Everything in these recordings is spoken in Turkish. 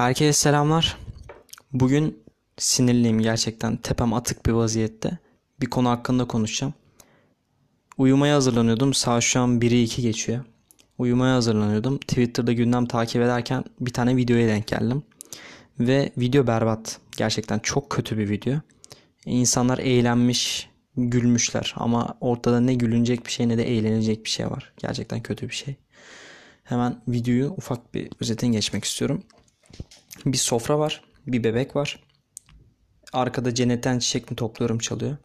Herkese selamlar. Bugün sinirliyim gerçekten. Tepem atık bir vaziyette. Bir konu hakkında konuşacağım. Uyumaya hazırlanıyordum. Saat şu an 1'i 2 geçiyor. Uyumaya hazırlanıyordum. Twitter'da gündem takip ederken bir tane videoya denk geldim. Ve video berbat. Gerçekten çok kötü bir video. İnsanlar eğlenmiş, gülmüşler ama ortada ne gülünecek bir şey ne de eğlenecek bir şey var. Gerçekten kötü bir şey. Hemen videoyu ufak bir özetin geçmek istiyorum. Bir sofra var. Bir bebek var. Arkada cennetten çiçek mi topluyorum çalıyor.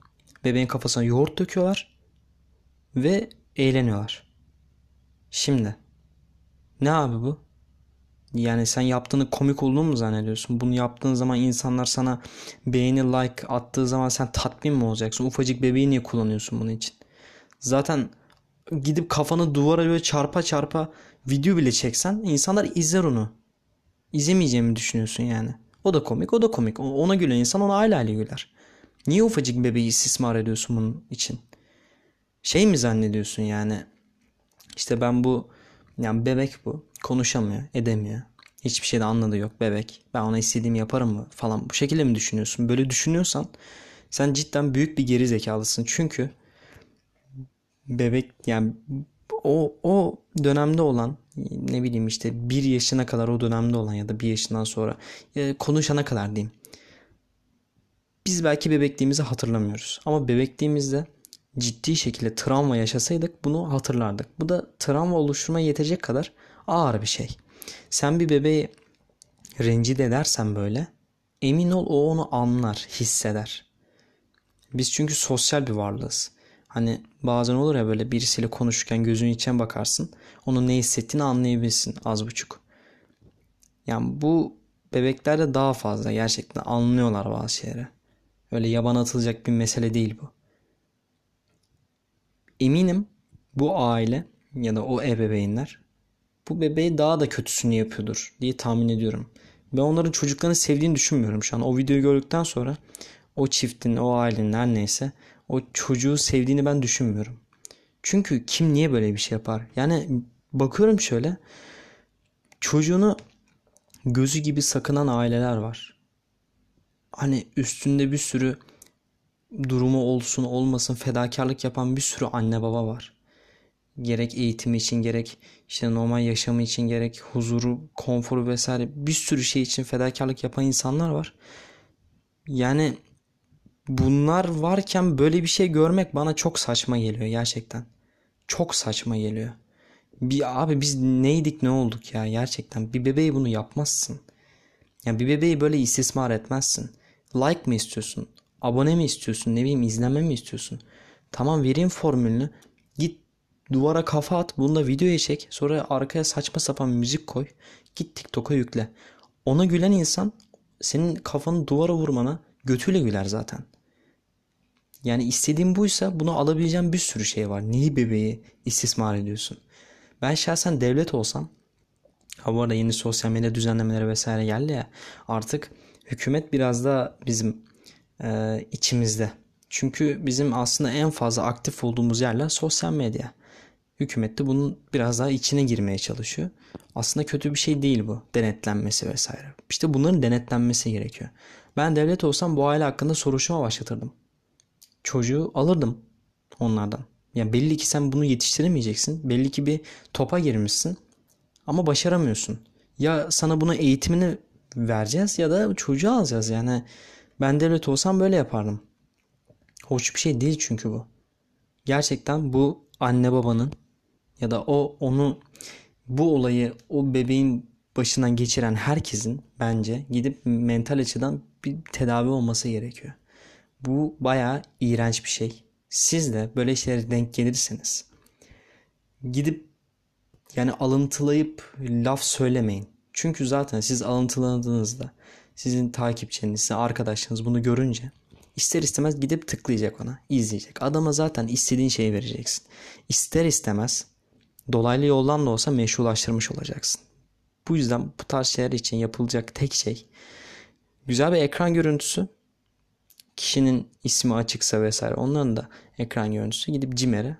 Bebeğin kafasına yoğurt döküyorlar. Ve eğleniyorlar. Şimdi. Ne abi bu? Yani sen yaptığını komik olduğunu mu zannediyorsun? Bunu yaptığın zaman insanlar sana beğeni like attığı zaman sen tatmin mi olacaksın? Ufacık bebeği niye kullanıyorsun bunun için? Zaten gidip kafanı duvara böyle çarpa çarpa video bile çeksen insanlar izler onu. İzlemeyeceğimi düşünüyorsun yani. O da komik, o da komik. Ona gülen insan ona aile aile güler. Niye ufacık bebeği istismar ediyorsun bunun için? Şey mi zannediyorsun yani? İşte ben bu yani bebek bu. Konuşamıyor, edemiyor. Hiçbir şeyde anladığı yok bebek. Ben ona istediğimi yaparım mı falan. Bu şekilde mi düşünüyorsun? Böyle düşünüyorsan sen cidden büyük bir geri zekalısın. Çünkü bebek yani o o dönemde olan ne bileyim işte bir yaşına kadar o dönemde olan ya da bir yaşından sonra e, konuşana kadar diyeyim. Biz belki bebekliğimizi hatırlamıyoruz. Ama bebekliğimizde ciddi şekilde travma yaşasaydık bunu hatırlardık. Bu da travma oluşturmaya yetecek kadar ağır bir şey. Sen bir bebeği rencide edersen böyle emin ol o onu anlar, hisseder. Biz çünkü sosyal bir varlığız. Hani bazen olur ya böyle birisiyle konuşurken gözünün içine bakarsın. Onun ne hissettiğini anlayabilirsin az buçuk. Yani bu bebeklerde daha fazla gerçekten anlıyorlar bazı şeyleri. Öyle yaban atılacak bir mesele değil bu. Eminim bu aile ya da o ebeveynler bu bebeği daha da kötüsünü yapıyordur diye tahmin ediyorum. Ben onların çocuklarını sevdiğini düşünmüyorum şu an. O videoyu gördükten sonra o çiftin, o ailenin her neyse o çocuğu sevdiğini ben düşünmüyorum. Çünkü kim niye böyle bir şey yapar? Yani bakıyorum şöyle çocuğunu gözü gibi sakınan aileler var. Hani üstünde bir sürü durumu olsun olmasın fedakarlık yapan bir sürü anne baba var. Gerek eğitimi için gerek işte normal yaşamı için gerek huzuru, konforu vesaire bir sürü şey için fedakarlık yapan insanlar var. Yani bunlar varken böyle bir şey görmek bana çok saçma geliyor gerçekten. Çok saçma geliyor. Bir abi biz neydik ne olduk ya gerçekten. Bir bebeği bunu yapmazsın. Yani bir bebeği böyle istismar etmezsin. Like mı istiyorsun? Abone mi istiyorsun? Ne bileyim izleme mi istiyorsun? Tamam vereyim formülünü. Git duvara kafa at. Bunu da videoya çek. Sonra arkaya saçma sapan müzik koy. Git TikTok'a yükle. Ona gülen insan senin kafanı duvara vurmana götüyle güler zaten. Yani istediğin buysa bunu alabileceğim bir sürü şey var. Neyi bebeği istismar ediyorsun? Ben şahsen devlet olsam ha bu arada yeni sosyal medya düzenlemeleri vesaire geldi ya artık hükümet biraz da bizim e, içimizde. Çünkü bizim aslında en fazla aktif olduğumuz yerler sosyal medya. Hükümet de bunun biraz daha içine girmeye çalışıyor. Aslında kötü bir şey değil bu. Denetlenmesi vesaire. İşte bunların denetlenmesi gerekiyor. Ben devlet olsam bu aile hakkında soruşturma başlatırdım çocuğu alırdım onlardan. Yani belli ki sen bunu yetiştiremeyeceksin. Belli ki bir topa girmişsin ama başaramıyorsun. Ya sana buna eğitimini vereceğiz ya da çocuğu alacağız. Yani ben devlet olsam böyle yapardım. Hoş bir şey değil çünkü bu. Gerçekten bu anne babanın ya da o onu bu olayı o bebeğin başından geçiren herkesin bence gidip mental açıdan bir tedavi olması gerekiyor. Bu baya iğrenç bir şey. Siz de böyle şeylere denk gelirseniz gidip yani alıntılayıp laf söylemeyin. Çünkü zaten siz alıntıladığınızda sizin takipçiniz, arkadaşınız bunu görünce ister istemez gidip tıklayacak ona, izleyecek. Adama zaten istediğin şeyi vereceksin. İster istemez dolaylı yoldan da olsa meşrulaştırmış olacaksın. Bu yüzden bu tarz şeyler için yapılacak tek şey güzel bir ekran görüntüsü kişinin ismi açıksa vesaire onların da ekran görüntüsü gidip CİMER'e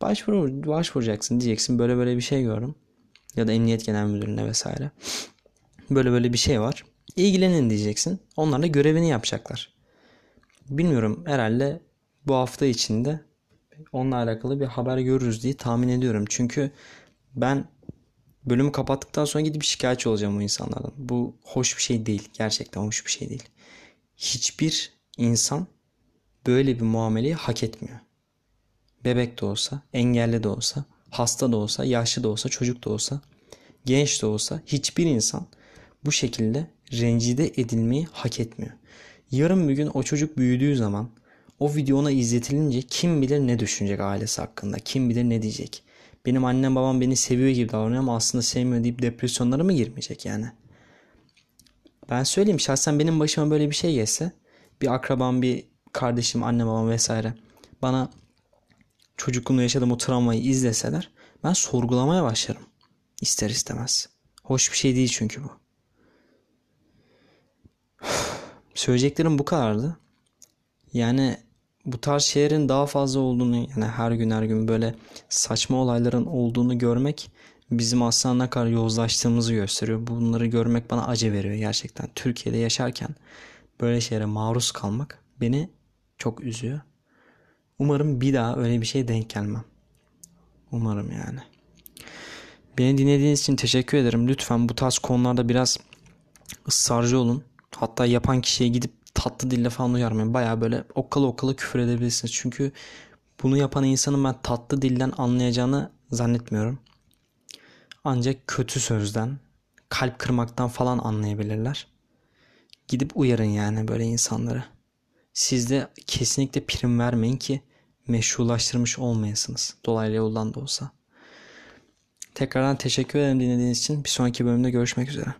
başvur, başvuracaksın diyeceksin böyle böyle bir şey gördüm. Ya da Emniyet Genel Müdürlüğü'ne vesaire. Böyle böyle bir şey var. İlgilenin diyeceksin. Onlar da görevini yapacaklar. Bilmiyorum herhalde bu hafta içinde onunla alakalı bir haber görürüz diye tahmin ediyorum. Çünkü ben bölümü kapattıktan sonra gidip şikayetçi olacağım o insanlardan. Bu hoş bir şey değil. Gerçekten hoş bir şey değil. Hiçbir insan böyle bir muameleyi hak etmiyor. Bebek de olsa, engelli de olsa, hasta da olsa, yaşlı da olsa, çocuk da olsa, genç de olsa hiçbir insan bu şekilde rencide edilmeyi hak etmiyor. Yarın bir gün o çocuk büyüdüğü zaman o video ona izletilince kim bilir ne düşünecek ailesi hakkında, kim bilir ne diyecek. Benim annem babam beni seviyor gibi davranıyor ama aslında sevmiyor deyip depresyonlara mı girmeyecek yani? Ben söyleyeyim şahsen benim başıma böyle bir şey gelse bir akrabam, bir kardeşim, annem babam vesaire bana çocukluğumda yaşadığım o travmayı izleseler ben sorgulamaya başlarım. İster istemez. Hoş bir şey değil çünkü bu. Söyleyeceklerim bu kadardı. Yani bu tarz şeylerin daha fazla olduğunu yani her gün her gün böyle saçma olayların olduğunu görmek bizim aslında ne kadar yozlaştığımızı gösteriyor. Bunları görmek bana acı veriyor gerçekten. Türkiye'de yaşarken böyle şeylere maruz kalmak beni çok üzüyor. Umarım bir daha öyle bir şey denk gelmem. Umarım yani. Beni dinlediğiniz için teşekkür ederim. Lütfen bu tarz konularda biraz ısrarcı olun. Hatta yapan kişiye gidip tatlı dille falan uyarmayın. Baya böyle okkalı okkalı küfür edebilirsiniz. Çünkü bunu yapan insanın ben tatlı dilden anlayacağını zannetmiyorum. Ancak kötü sözden, kalp kırmaktan falan anlayabilirler. Gidip uyarın yani böyle insanları. Siz de kesinlikle prim vermeyin ki meşrulaştırmış olmayasınız. Dolaylı yoldan da olsa. Tekrardan teşekkür ederim dinlediğiniz için. Bir sonraki bölümde görüşmek üzere.